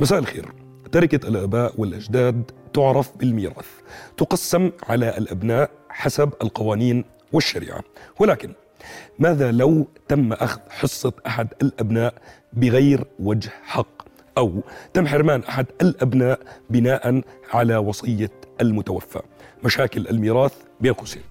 مساء الخير. تركة الآباء والأجداد تعرف بالميراث. تقسم على الأبناء حسب القوانين والشريعة. ولكن ماذا لو تم أخذ حصة أحد الأبناء بغير وجه حق؟ أو تم حرمان أحد الأبناء بناء على وصية المتوفى؟ مشاكل الميراث بين قوسين.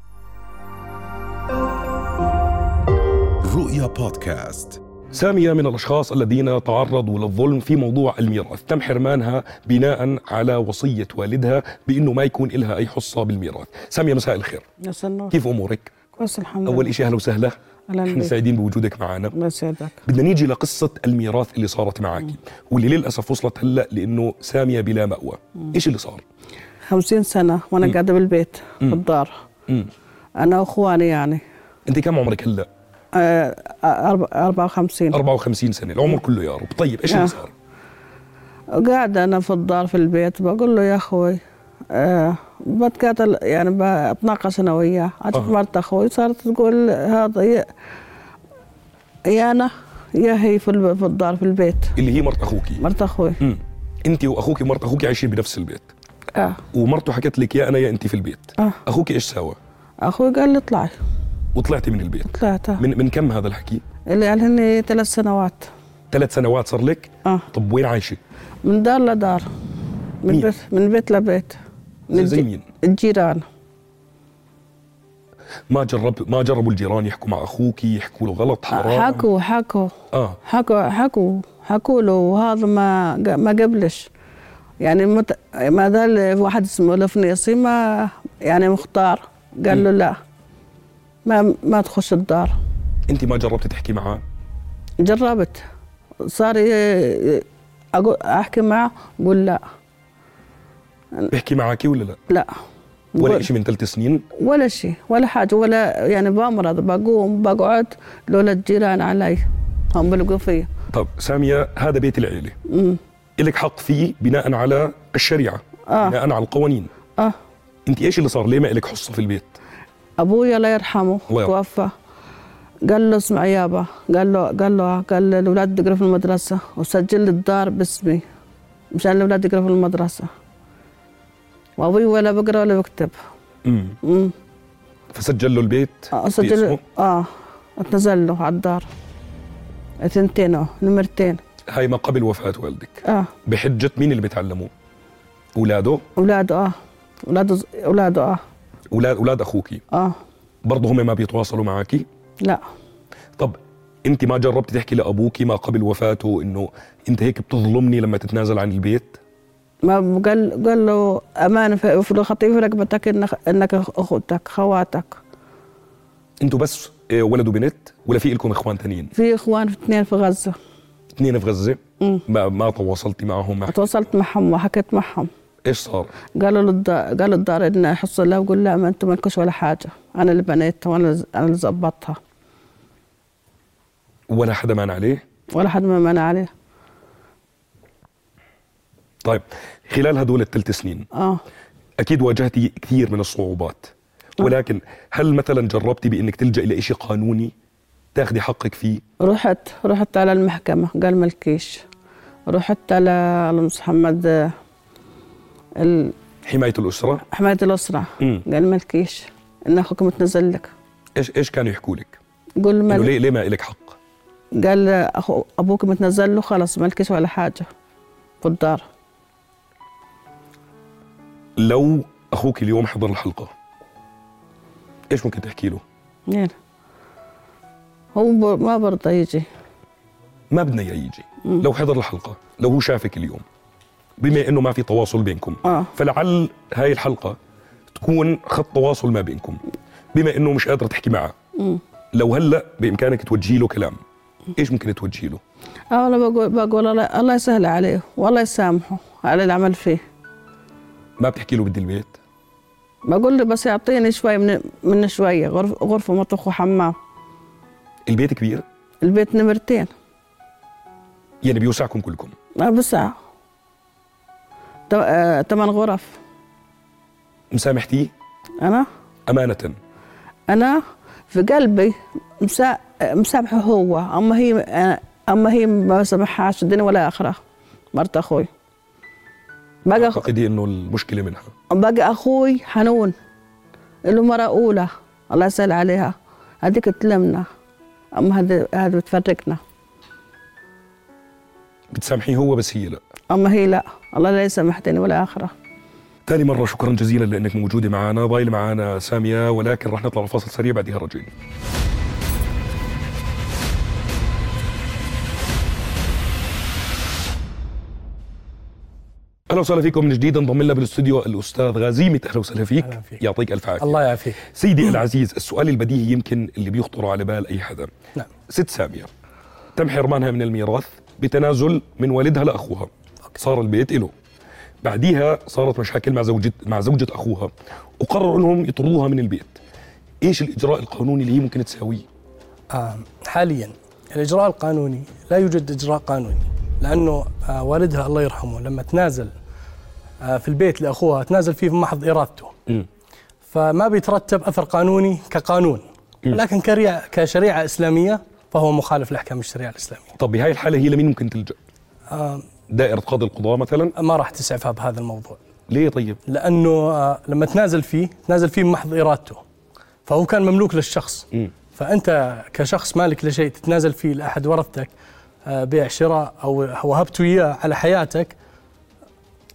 رؤيا بودكاست. سامية من الأشخاص الذين تعرضوا للظلم في موضوع الميراث. تم حرمانها بناء على وصية والدها بأنه ما يكون لها أي حصة بالميراث. سامية مساء الخير. مساء النور. كيف أمورك؟ كويس الحمد لله. أول شيء أهلا وسهلا. إحنا سعيدين بوجودك معنا. بسعدك بدنا نيجي لقصة الميراث اللي صارت معك واللي للأسف وصلت هلأ لأنه سامية بلا مأوى. إيش اللي صار؟ 50 سنة وأنا قاعدة بالبيت بالدار أنا وأخواني يعني. أنت كم عمرك هلأ؟ آه، 54 54 سنة العمر كله يا رب. طيب إيش آه. اللي صار؟ قاعد أنا في الدار في البيت بقول له يا أخوي آه بتقاتل يعني بتناقش أنا وياه. أه. مرت أخوي صارت تقول هذا يا, يا أنا يا هي في الدار في البيت. اللي هي مرت أخوكي. مرت أخوي. أنت وأخوكي مرت أخوكي عايشين بنفس البيت. آه. ومرته حكت لك يا أنا يا أنت في البيت. آه. أخوكي إيش سوى؟ أخوي قال لي اطلعي. وطلعتي من البيت؟ طلعت. من من كم هذا الحكي؟ اللي قال هني ثلاث سنوات. ثلاث سنوات صار لك؟ آه. طب وين عايشة؟ من دار لدار. من مين؟ بيت من بيت لبيت. من زي مين؟ الجيران. ما جرب ما جربوا الجيران يحكوا مع أخوك يحكوا له غلط حرام؟ حكوا حكوا. آه. حكوا حكوا حكوا له وهذا ما ما قبلش. يعني مت... ما ذا واحد اسمه الفنيصي ما يعني مختار. قال له لا. ما ما تخش الدار أنت ما جربت تحكي معه؟ جربت صار أقول أحكي معه قول لا بيحكي معك ولا لا؟ لا ولا شيء من ثلاث سنين؟ ولا شيء ولا حاجة ولا يعني بمرض بقوم بقعد لولا الجيران علي هم بلقوا فيا طب سامية هذا بيت العيلة إلك حق فيه بناء على الشريعة آه. بناء على القوانين آه أنت إيش اللي صار؟ ليه ما إلك حصة في البيت؟ أبويا الله يرحمه الله. توفى. قال له اسمع يابا قال له قال له قال الأولاد يقروا في المدرسة وسجل لي الدار باسمي مشان الأولاد يقروا في المدرسة. وأبوي ولا بقرأ ولا بكتب. امم فسجل له البيت آه، سجل؟ آه اتنزل له على الدار. اثنتين أهو، نمرتين. هاي ما قبل وفاة والدك. آه. بحجة مين اللي بيتعلموا؟ أولاده؟ أولاده آه. أولاده أولاده آه. أولاد أولاد أخوكي آه برضه هم ما بيتواصلوا معك؟ لا طب أنت ما جربت تحكي لأبوك ما قبل وفاته إنه أنت هيك بتظلمني لما تتنازل عن البيت؟ ما قال قال له أمانة في في رقبتك انك إنك أخوتك خواتك أنتوا بس آه، ولد وبنت ولا في لكم إخوان ثانيين؟ في إخوان في اثنين في غزة اثنين في؟ مم. ما ما تواصلتي معهم مع تواصلت معهم وحكيت معهم إيش صار؟ قالوا للدار قالوا الدار ان يحصل لها وقول لا ما أنتم مالكوش ولا حاجة. أنا اللي بنيتها وأنا أنا اللي زبطتها ولا حدا مان عليه؟ ولا حد ما منع عليه. طيب خلال هدول الثلاث سنين آه. أكيد واجهتي كثير من الصعوبات. ولكن هل مثلا جربتي بإنك تلجئي إلى شيء قانوني تاخذي حقك فيه؟ رحت رحت على المحكمة قال مالكيش رحت على محمد آه، ال- حماية الأسرة؟ حماية الأسرة. مم. قال مالكيش ان أخوك متنزل لك. إيش إيش كانوا يحكوا لك؟ قول مال ليه ليه ما لك حق؟ قال اخو أبوك متنزل له خلاص مالكيش ولا حاجة. في الدار لو أخوك اليوم حضر الحلقة إيش ممكن تحكي له؟ يعني هو ما برضى يجي. ما بدنا إياه يجي. لو حضر الحلقة لو هو شافك اليوم بما إنه ما في تواصل بينكم. آه. فلعل هاي الحلقة تكون خط تواصل ما بينكم بما إنه مش قادره تحكي معه. لو هلأ بإمكانك توجهي له كلام إيش ممكن توجهي له؟ آه أنا بقول بقول الله, الله يسهل عليه والله يسامحه على اللي عمل فيه. ما بتحكي له بدي البيت؟ بقول له بس يعطيني شوي من من شوية غرف غرفة مطبخ وحمام. البيت كبير؟ البيت نمرتين. يعني بيوسعكم كلكم؟ ما آه، ثمان غرف. مسامحتيه؟ أنا؟ أمانة. أنا في قلبي مسا... مسامحه هو أما هي أما هي ما سامحهاش الدنيا ولا اخره مرت أخوي. بقى اعتقدي إنه المشكلة منها. بقى أخوي حنون. له مرة أولى. الله يسهل عليها. هذيك تلمنا. أما هذه هذه بتفرقنا. بتسامحيه هو بس هي لا. أما هي لا. الله لا يسامحتني ولا آخرة. ثاني مرة شكرا جزيلا لأنك موجودة معنا. ضايلة معنا سامية ولكن رح نطلع لفاصل سريع بعدها رجعين أهلا وسهلا فيكم من جديد. انضم لنا بالاستوديو الأستاذ غازيمة أهلا وسهلا فيك. أهلا فيك. يعطيك ألف عافية. الله يعافيك. سيدي العزيز السؤال البديهي يمكن اللي بيخطر على بال أي حدا. نعم. ست سامية تم حرمانها من الميراث بتنازل من والدها لأخوها. صار البيت له بعديها صارت مشاكل مع زوجة مع زوجة أخوها. وقرروا إنهم يطردوها من البيت. إيش الإجراء القانوني اللي هي ممكن تساويه؟ آه حاليا الإجراء القانوني لا يوجد إجراء قانوني لأنه آه والدها الله يرحمه لما تنازل آه في البيت لأخوها تنازل فيه بمحض إرادته. مم. فما بيترتب أثر قانوني كقانون لكن كريعة كشريعة إسلامية فهو مخالف لأحكام الشريعة الإسلامية. طب بهاي الحالة هي لمين ممكن تلجأ؟ آه دائرة قاضي القضاء مثلا؟ ما راح تسعفها بهذا الموضوع. ليه طيب؟ لأنه آه لما تنازل فيه تنازل فيه بمحض إرادته. فهو كان مملوك للشخص. مم. فأنت كشخص مالك لشيء تتنازل فيه لأحد ورثتك آه، بيع شراء أو وهبته اياه على حياتك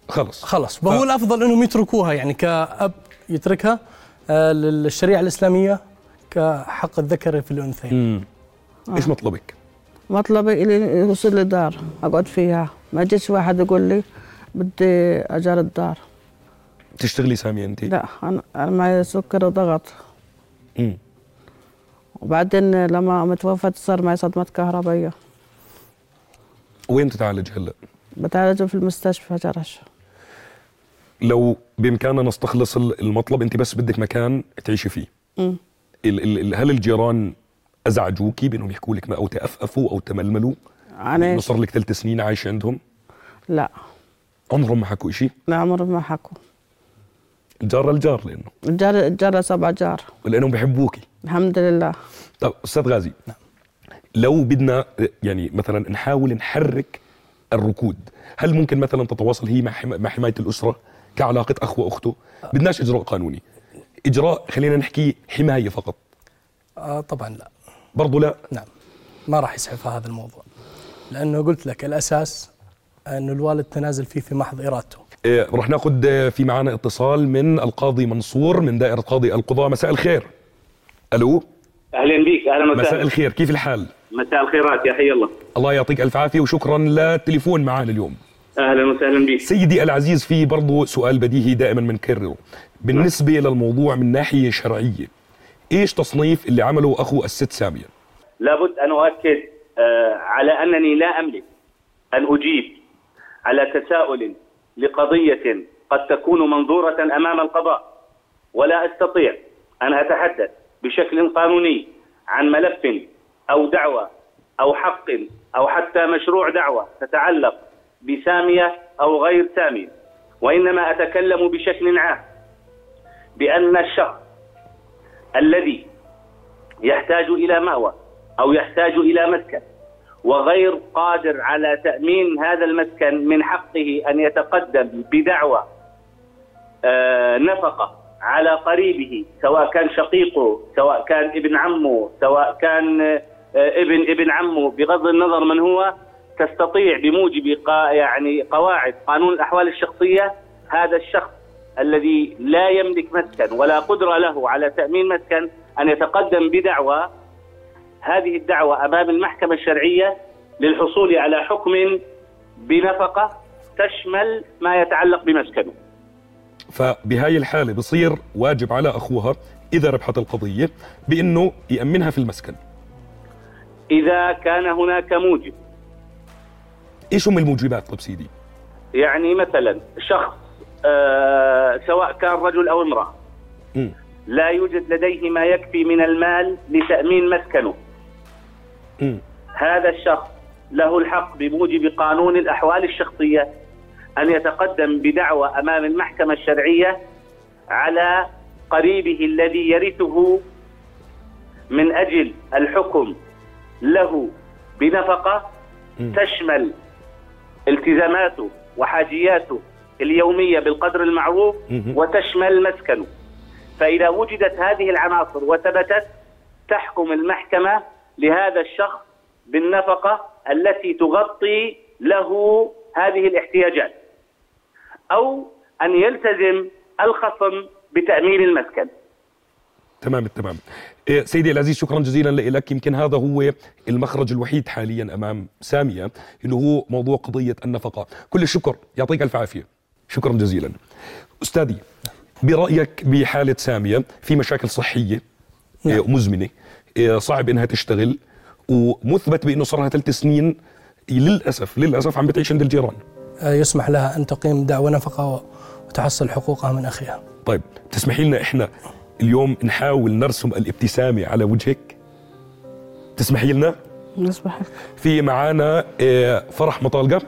خلص. خلص. فهو الأفضل إنهم يتركوها يعني كأب يتركها آه، للشريعة الإسلامية كحق الذكر في الأنثيين. إيش مطلبك؟ مطلبي إلي يوصل لي دار أقعد فيها. ما جيش واحد يقول لي بدي أجار الدار. تشتغلي سامية انت لا أنا أنا معي سكر وضغط. مم. وبعدين لما متوفت صار معي صدمة كهربائية. وين تتعالج هلأ؟ بتعالج في المستشفى جرش. لو بإمكاننا نستخلص ال- المطلب انت بس بدك مكان تعيشي فيه. مم. ال ال ال هل الجيران أزعجوكي بأنهم يحكوا لك أو تأفأفوا أو تململوا؟ عن إنه إيش؟ صار لك ثلاث سنين عايشة عندهم؟ لا. عمرهم ما حكوا شيء لا عمري ما حكوا. الجار الجار لأنه؟ الجار الجار سبع جار. لأنهم بحبوكي الحمد لله. طب أستاذ غازي لو بدنا يعني مثلا نحاول نحرك الركود هل ممكن مثلا تتواصل هي مع حما- مع حماية الأسرة كعلاقة أخ وأخته؟ بدناش إجراء قانوني. إجراء خلينا نحكي حماية فقط. آه طبعا لا. برضو لا؟ نعم. ما راح يسعفها هذا الموضوع. لأنه قلت لك الأساس انه الوالد تنازل فيه في محض إرادته. إيه، رح ناخذ آه، في معنا اتصال من القاضي منصور من دائرة قاضي القضاء. مساء الخير. ألو؟ أهلا بك أهلا مساء وسهلا الخير. كيف الحال؟ مساء الخيرات يا حي الله. الله يعطيك ألف عافية وشكرا. للتليفون معنا اليوم. أهلا وسهلا بك سيدي العزيز في برضو سؤال بديهي دائما بنكرره بالنسبة للموضوع من ناحية شرعية إيش تصنيف اللي عمله أخو الست سامية؟ لابد أن أؤكد على أنني لا أملك أن أجيب على تساؤل لقضية قد تكون منظورة أمام القضاء ولا أستطيع أن أتحدث بشكل قانوني عن ملف أو دعوة أو حق أو حتى مشروع دعوة تتعلق بسامية أو غير سامية وإنما أتكلم بشكل عام بأن الشخص الذي يحتاج إلى مأوى أو يحتاج إلى مسكن. وغير قادر على تأمين هذا المسكن من حقه أن يتقدم بدعوى آه، نفقة على قريبه سواء كان شقيقه سواء كان ابن عمه سواء كان آه، ابن ابن عمه بغض النظر من هو تستطيع بموجب يعني قواعد قانون الأحوال الشخصية هذا الشخص الذي لا يملك مسكن ولا قدرة له على تأمين مسكن أن يتقدم بدعوى هذه الدعوة أمام المحكمة الشرعية للحصول على حكم بنفقة تشمل ما يتعلق بمسكنه. فبهاي الحالة بصير واجب على أخوها إذا ربحت القضية بإنه يأمنها في المسكن. إذا كان هناك موجب. إيش هم الموجبات طب سيدي؟ يعني مثلا شخص آه سواء كان رجل أو امرأة مم. لا يوجد لديه ما يكفي من المال لتأمين مسكنه. هذا الشخص له الحق بموجب قانون الأحوال الشخصية أن يتقدم بدعوى أمام المحكمة الشرعية على قريبه الذي يرثه من أجل الحكم له بنفقة. تشمل التزاماته وحاجياته اليومية بالقدر المعروف. وتشمل مسكنه فإذا وجدت هذه العناصر وثبتت تحكم المحكمة لهذا الشخص بالنفقة التي تغطي له هذه الاحتياجات. أو أن يلتزم الخصم بتأمين المسكن. تمام التمام إيه، سيدي العزيز شكرا جزيلا لك. يمكن هذا هو المخرج الوحيد حاليا أمام سامية اللي هو موضوع قضية النفقة. كل الشكر يعطيك ألف عافية. شكرا جزيلا. أستاذي برأيك بحالة سامية في مشاكل صحية نعم. إيه، مزمنة صعب إنها تشتغل ومثبت بإنه صار لها ثلاث سنين. للأسف للأسف عم بتعيش عند الجيران. آه، يسمح لها أن تقيم دعوى نفقة وتحصل حقوقها من أخيها. طيب تسمحي لنا إحنا اليوم نحاول نرسم الابتسامة على وجهك؟ تسمحي لنا؟ نصبح في معانا آه، فرح مطالقة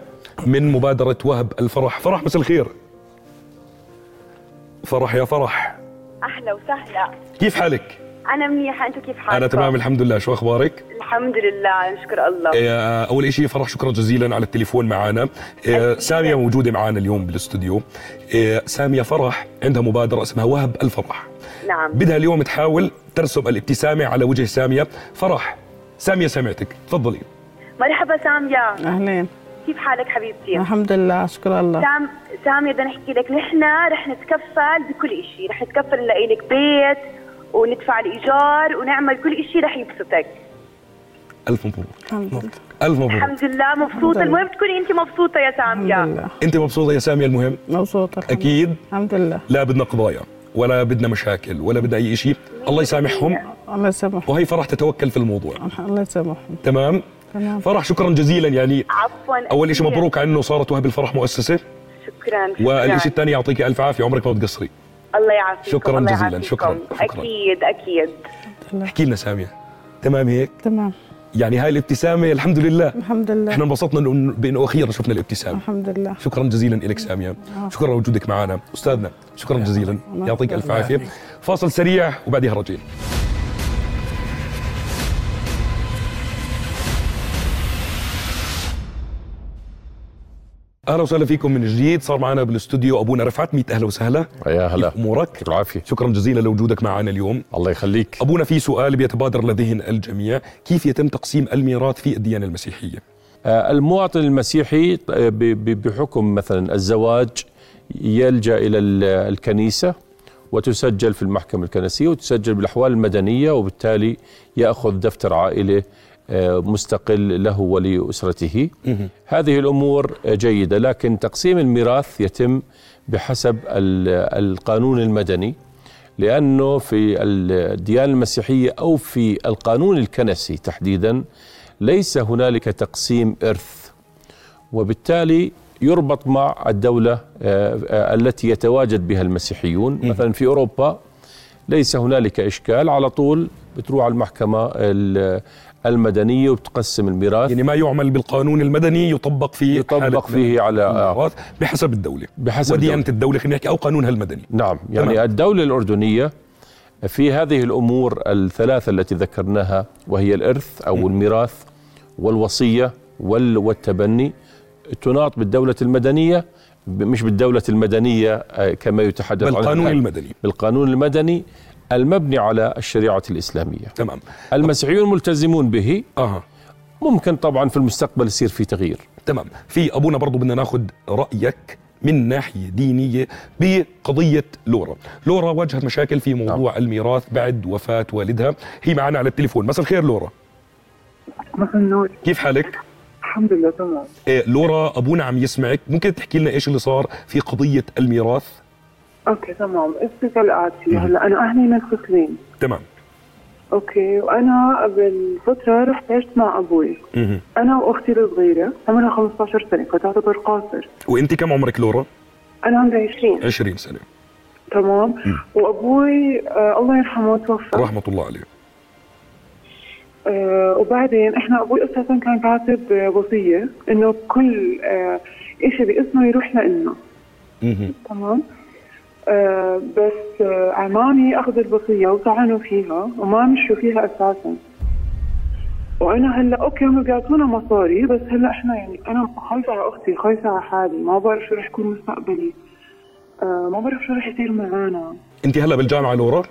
من مبادرة وهب الفرح. فرح مساء الخير. فرح يا فرح. أهلا وسهلا. كيف حالك؟ أنا منيحة أنتم كيف حالكم؟ أنا تمام الحمد لله. شو أخبارك؟ الحمد لله نشكر الله. آه، أول شيء فرح شكرا جزيلا على التليفون معنا آه، سامية موجودة معنا اليوم بالاستوديو. آه، سامية فرح عندها مبادرة اسمها وهب الفرح. نعم. بدها اليوم تحاول ترسم الابتسامة على وجه سامية. فرح سامية سمعتك. تفضلي. مرحبا سامية. أهلين. كيف حالك حبيبتي؟ الحمد لله شكر الله. سام سامية بدنا نحكي لك نحن رح نتكفل بكل شيء رح نتكفل نلاقي لك بيت وندفع الإيجار ونعمل كل شيء رح يبسطك. ألف مبروك. الحمد لله. ألف مبروك. الحمد لله. مبسوطة. المهم تكوني أنت مبسوطة يا لله. أنت مبسوطة يا سامية المهم؟ أكيد لله. الحمد لله. لا بدنا قضايا ولا بدنا مشاكل ولا بدنا أي شيء الله يسامحهم. الله يسامحهم. وهي فرح تتوكل في الموضوع. الله يسامحهم. تمام. تمام؟ فرح. شكرا جزيلا يعني. عفوا. أول شيء. مبروك على إنه صارت وهب الفرح مؤسسة. شكرا. شكرا. والشيء الثاني يعطيك ألف عافية. عمرك ما بتقصري. الله يعافيكم شكراً الله جزيلاً. يعافيكم. شكراً. شكراً. أكيد أكيد. احكي لنا سامية تمام هيك؟ تمام. يعني هاي الابتسامة الحمد لله. الحمد لله. إحنا انبسطنا إنه بإنه أخيرا شفنا الابتسامة. الحمد لله. شكرا جزيلا لك سامية. شكرا لوجودك معنا. أستاذنا شكرا جزيلا. يعطيك ألف عافية. فاصل سريع وبعدها رجعين. أهلا وسهلا فيكم من جديد. صار معنا بالاستوديو أبونا رفعت ميت. أهلا وسهلا. يا هلا. أمورك؟ يعطيك العافية. شكرا جزيلا لوجودك معنا اليوم. الله يخليك. أبونا في سؤال بيتبادر لذهن الجميع. كيف يتم تقسيم الميراث في الديانة المسيحية؟ آه، المواطن المسيحي آه، بحكم مثلا الزواج يلجأ إلى ال- الكنيسة. وتسجل في المحكمة الكنسية وتسجل بالأحوال المدنية وبالتالي يأخذ دفتر عائلة آه، مستقل له ولاسرته هذه الأمور آه، جيدة لكن تقسيم الميراث يتم بحسب ال- القانون المدني لأنه في الديانة المسيحية أو في القانون الكنسي تحديدا ليس هنالك تقسيم إرث. وبالتالي يربط مع الدولة آه، آه، التي يتواجد بها المسيحيون. مثلا في أوروبا ليس هنالك إشكال على طول بتروح على المحكمة ال- المدنية وبتقسم الميراث. يعني ما يعمل بالقانون المدني يطبق في يطبق فيه على آه، بحسب الدولة. بحسب وديانة الدولة. الدولة خلينا نحكي أو قانونها المدني. نعم يعني تمام. الدولة الأردنية في هذه الأمور الثلاثة التي ذكرناها وهي الإرث أو الميراث والوصية وال- والتبني تناط بالدولة المدنية مش بالدولة المدنية آه، كما يتحدث عنها بالقانون الآن. المدني. بالقانون المدني المبني على الشريعة الإسلامية. تمام. المسيحيون ملتزمون به. أها. ممكن طبعا في المستقبل يصير في تغيير. تمام. في أبونا برضو بدنا ناخذ رأيك من ناحية دينية بقضية لورا. لورا واجهت مشاكل في موضوع نعم. الميراث بعد وفاة والدها. هي معنا على التليفون. مساء الخير لورا. مساء النور. كيف حالك؟ الحمد لله تمام. إيه لورا أبونا عم يسمعك. ممكن تحكي لنا إيش اللي صار في قضية الميراث؟ okay تمام. اسمي كالاتي هلأ أنا أهلي منفصلين تمام. okay وأنا قبل فترة رحت عشت مع أبوي. مه. أنا وأختي الصغيرة عمرها 15 سنة فتعتبر قاصر. وأنت كم عمرك لورا؟ أنا عمري 20 20 سنة. تمام. وأبوي آه الله يرحمه توفى. رحمة الله عليه. آه وبعدين إحنا أبوي أساسا كان كاتب آه، وصية إنه كل آه شيء باسمه يروح لنا. تمام؟ آه بس آه عمامي اخذوا الوصية وطعنوا فيها وما مشوا فيها أساسا. وأنا هلأ أوكي هم بيعطونا مصاري بس هلأ إحنا يعني أنا خايفة على أختي خايفة على حالي ما بعرف شو رح يكون مستقبلي. آه ما بعرف شو رح يصير معانا. انت هلأ بالجامعة لورا؟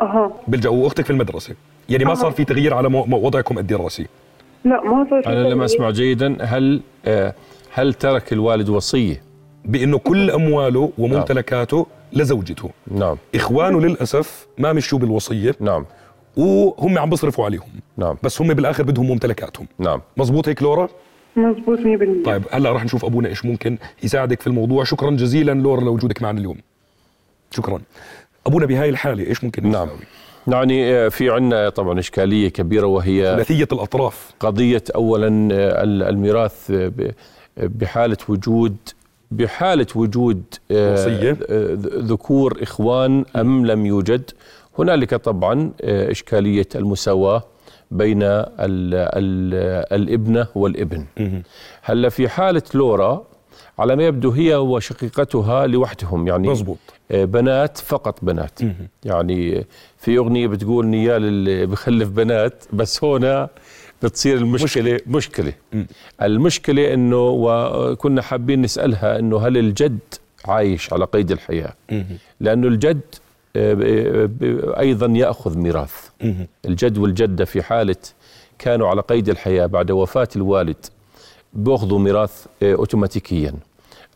أها. بالج... وأختك في المدرسة؟ يعني ما صار في تغيير على وضعكم الدراسي؟ لا ما صار في أنا لم. أسمع جيدا. هل آه، هل ترك الوالد وصية؟ بأنه كل أمواله وممتلكاته لزوجته. نعم. إخوانه للأسف ما مشوا بالوصية. نعم. وهم عم بيصرفوا عليهم. نعم. بس هم بالآخر بدهم ممتلكاتهم. نعم. مزبوط هيك لورا؟ مزبوط 100% طيب هلا رح نشوف أبونا إيش ممكن يساعدك في الموضوع. شكرا جزيلا لورا لوجودك معنا اليوم. شكرا. أبونا بهاي الحالة إيش ممكن نعم. نساوي؟ يعني آه، في عندنا طبعا إشكالية كبيرة وهي ثلاثيه الأطراف. قضية اولا آه، ال- الميراث آه، بحالة وجود بحالة وجود وصية. ذكور إخوان أم لم يوجد. هنالك طبعا إشكالية المساواة بين ال ال الإبنة والإبن. هلأ في حالة لورا على ما يبدو هي وشقيقتها لوحدهم يعني مزبوط آه، بنات فقط بنات. يعني في أغنية بتقول نيال اللي بخلف بنات بس هنا بتصير المشكلة مشكلة. المشكلة إنه وكنا حابين نسألها إنه هل الجد عايش على قيد الحياة؟ لأنه الجد آه، أيضا يأخذ ميراث. الجد والجدة في حالة كانوا على قيد الحياة بعد وفاة الوالد. بياخذوا ميراث آه، اوتوماتيكيا.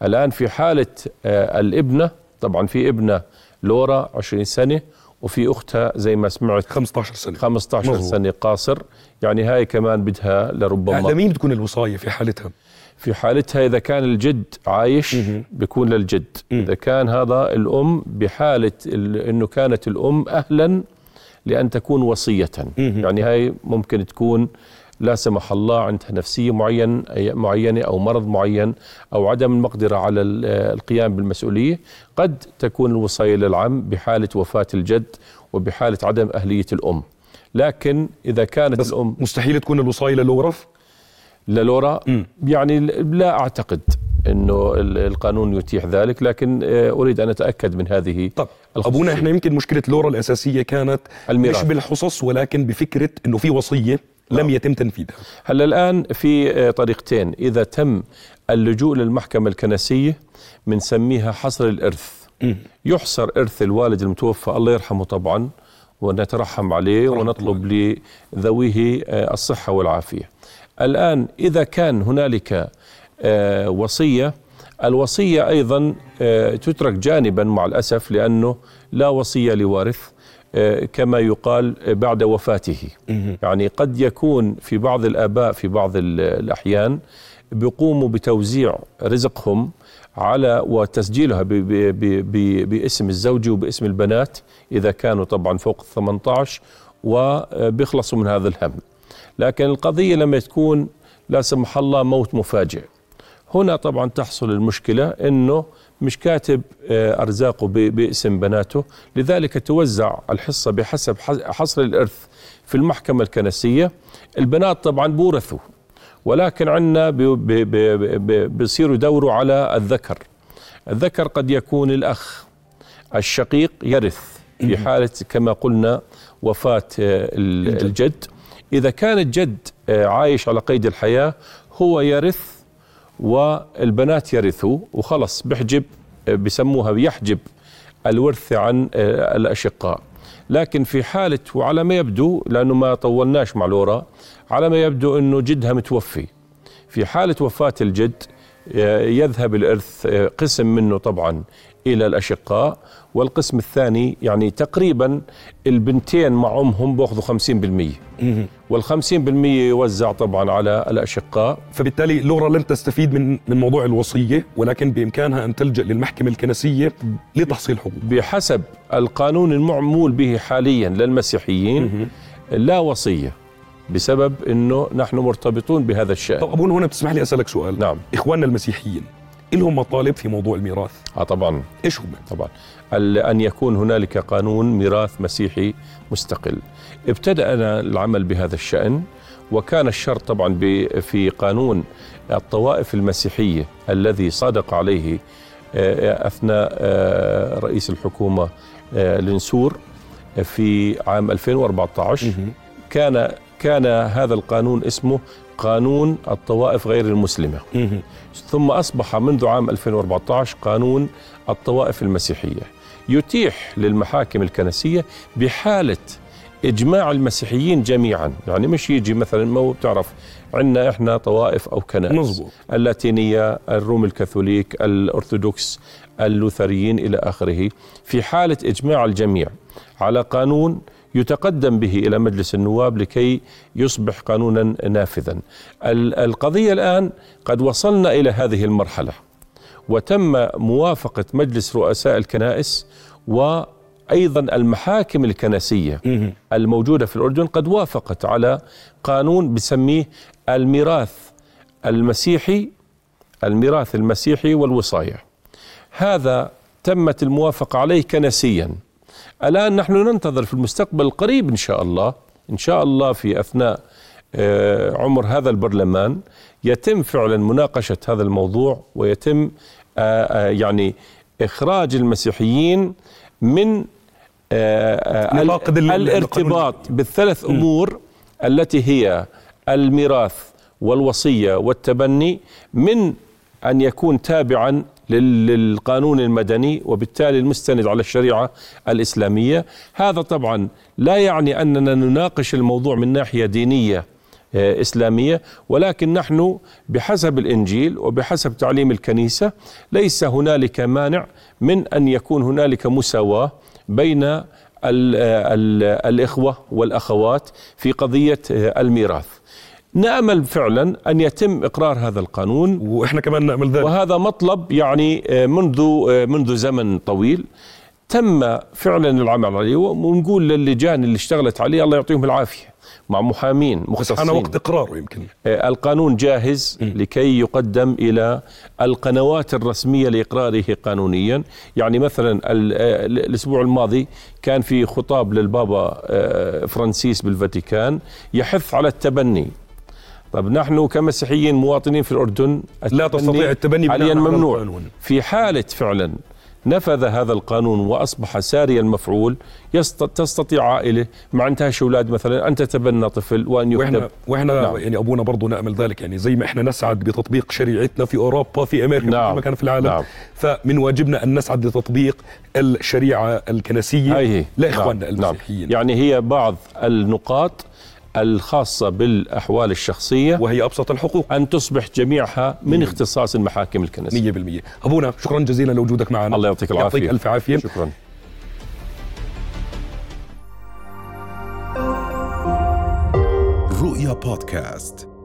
الآن في حالة آه، الابنة طبعا في ابنة لورا 20 سنة وفي أختها زي ما سمعت 15 سنة. 15 مظبوط. سنة قاصر. يعني هاي كمان بدها لربما لمين بتكون الوصاية في حالتها؟ في حالتها إذا كان الجد عايش بيكون للجد. إذا كان هذا الأم بحالة ال- إنه كانت الأم أهلا لأن تكون وصية. يعني هاي ممكن تكون لا سمح الله عندها نفسية معين معينة أو مرض معين أو عدم المقدرة على ال- القيام بالمسؤولية قد تكون الوصايه للعم بحالة وفاة الجد وبحالة عدم أهلية الأم لكن إذا كانت بس الام مستحيل تكون الوصايه للورا للورا. يعني لا أعتقد إنه ال- القانون يتيح ذلك لكن آه، أريد أن أتأكد من هذه طب الخصوصية. أبونا إحنا يمكن مشكلة لورا الأساسية كانت الميراث. مش بالحصص ولكن بفكرة إنه في وصية لم يتم تنفيذها. هلا الآن في آه، طريقتين. إذا تم اللجوء للمحكمة الكنسية بنسميها حصر الإرث. يحصر إرث الوالد المتوفى الله يرحمه طبعا ونترحم عليه ونطلب لذويه آه، الصحة والعافية. الآن إذا كان هنالك آه، وصية الوصية أيضا آه، تترك جانبا مع الأسف لأنه لا وصية لوارث. كما يقال آه، بعد وفاته. يعني قد يكون في بعض الآباء في بعض ال- الأحيان بيقوموا بتوزيع رزقهم على وتسجيلها ب- ب- ب- ب- باسم الزوج وباسم البنات إذا كانوا طبعا فوق 18 وبيخلصوا من هذا الهم. لكن القضية لما تكون لا سمح الله موت مفاجئ. هنا طبعا تحصل المشكلة إنه مش كاتب آه، أرزاقه ب- باسم بناته. لذلك توزع الحصة بحسب حصر الإرث في المحكمة الكنسية. البنات طبعا بورثوا ولكن عندنا بي- بي- بي- بي- بيصيروا يدوروا على الذكر. الذكر قد يكون الأخ الشقيق يرث في حالة كما قلنا وفاة آه، ال- الجد. إذا كان الجد آه، عايش على قيد الحياة هو يرث والبنات يرثوا وخلص بحجب آه، بسموها بيحجب الورث عن آه، الأشقاء. لكن في حالة وعلى ما يبدو لأنه ما طولناش مع لورا على ما يبدو أنه جدها متوفي. في حالة وفاة الجد آه، يذهب الإرث قسم منه طبعا إلى الأشقاء والقسم الثاني يعني تقريبا البنتين مع أمهم بأخذوا 50% وال50% يوزع طبعا على الأشقاء. فبالتالي لورا لن تستفيد من من موضوع الوصية ولكن بإمكانها أن تلجأ للمحكمة الكنسية لتحصيل حقوق. بحسب القانون المعمول به حاليا للمسيحيين لا وصية بسبب أنه نحن مرتبطون بهذا الشأن. طب أبونا هنا بتسمح لي أسألك سؤال. نعم. إخواننا المسيحيين لهم مطالب في موضوع الميراث؟ آه طبعا. إيش هم؟ طبعا. أن يكون هنالك قانون ميراث مسيحي مستقل. ابتدأنا العمل بهذا الشأن وكان الشرط طبعا في قانون الطوائف المسيحية الذي صادق عليه آه، أثناء آه، رئيس الحكومة آه، لنسور في عام 2014 كان كان هذا القانون اسمه قانون الطوائف غير المسلمة. مهم. ثم أصبح منذ عام 2014 قانون الطوائف المسيحية. يتيح للمحاكم الكنسية بحالة إجماع المسيحيين جميعا. يعني مش يجي مثلا ما هو بتعرف عندنا إحنا طوائف أو كنائس. مظبوط. اللاتينية الروم الكاثوليك الأرثوذكس اللوثريين إلى آخره. في حالة إجماع الجميع على قانون يتقدم به إلى مجلس النواب لكي يصبح قانونا نافذا. ال- القضية الآن قد وصلنا إلى هذه المرحلة وتم موافقة مجلس رؤساء الكنائس وأيضا المحاكم الكنسية مهم. الموجودة في الأردن قد وافقت على قانون بسميه الميراث المسيحي الميراث المسيحي والوصاية. هذا تمت الموافقة عليه كنسيا. الآن نحن ننتظر في المستقبل القريب إن شاء الله إن شاء الله في أثناء آه، عمر هذا البرلمان يتم فعلا مناقشة هذا الموضوع ويتم آه، آه، يعني إخراج المسيحيين من الارتباط بالثلاث أمور التي هي الميراث والوصية والتبني من أن يكون تابعا للقانون المدني وبالتالي المستند على الشريعة الإسلامية، هذا طبعا لا يعني أننا نناقش الموضوع من ناحية دينية آه، إسلامية ولكن نحن بحسب الإنجيل وبحسب تعليم الكنيسة ليس هنالك مانع من أن يكون هنالك مساواة بين ال ال الإخوة والأخوات في قضية آه، الميراث. نأمل فعلا أن يتم إقرار هذا القانون. وإحنا كمان نعمل ذلك. وهذا مطلب يعني آه، منذ آه، منذ زمن طويل تم فعلا العمل عليه ونقول للجان اللي اشتغلت عليه الله يعطيهم العافية مع محامين مختصين. أنا وقت إقراره يمكن. آه، القانون جاهز لكي يقدم إلى القنوات الرسمية لإقراره قانونيا، يعني مثلا ال- الأسبوع الماضي كان في خطاب للبابا فرانسيس بالفاتيكان يحث على التبني. طب نحن كمسيحيين مواطنين في الأردن لا تستطيع التبني حاليا ممنوع. في حالة فعلا نفذ هذا القانون وأصبح ساري المفعول تستطيع عائلة ما عندهاش أولاد مثلا أن تتبنى طفل وأن يكتب وإحنا وإحنا نعم. يعني أبونا برضه نأمل ذلك يعني زي ما إحنا نسعد بتطبيق شريعتنا في أوروبا في أمريكا في نعم. كل مكان في العالم نعم. فمن واجبنا أن نسعد لتطبيق الشريعة الكنسية هاي هي لإخواننا نعم. المسيحيين نعم. يعني هي بعض النقاط الخاصة بالأحوال الشخصية وهي أبسط الحقوق. أن تصبح جميعها من اختصاص المحاكم الكنسية. 100% أبونا شكرا جزيلا لوجودك معنا. الله يعطيك العافية. يعطيك ألف عافية. شكرا. رؤيا بودكاست.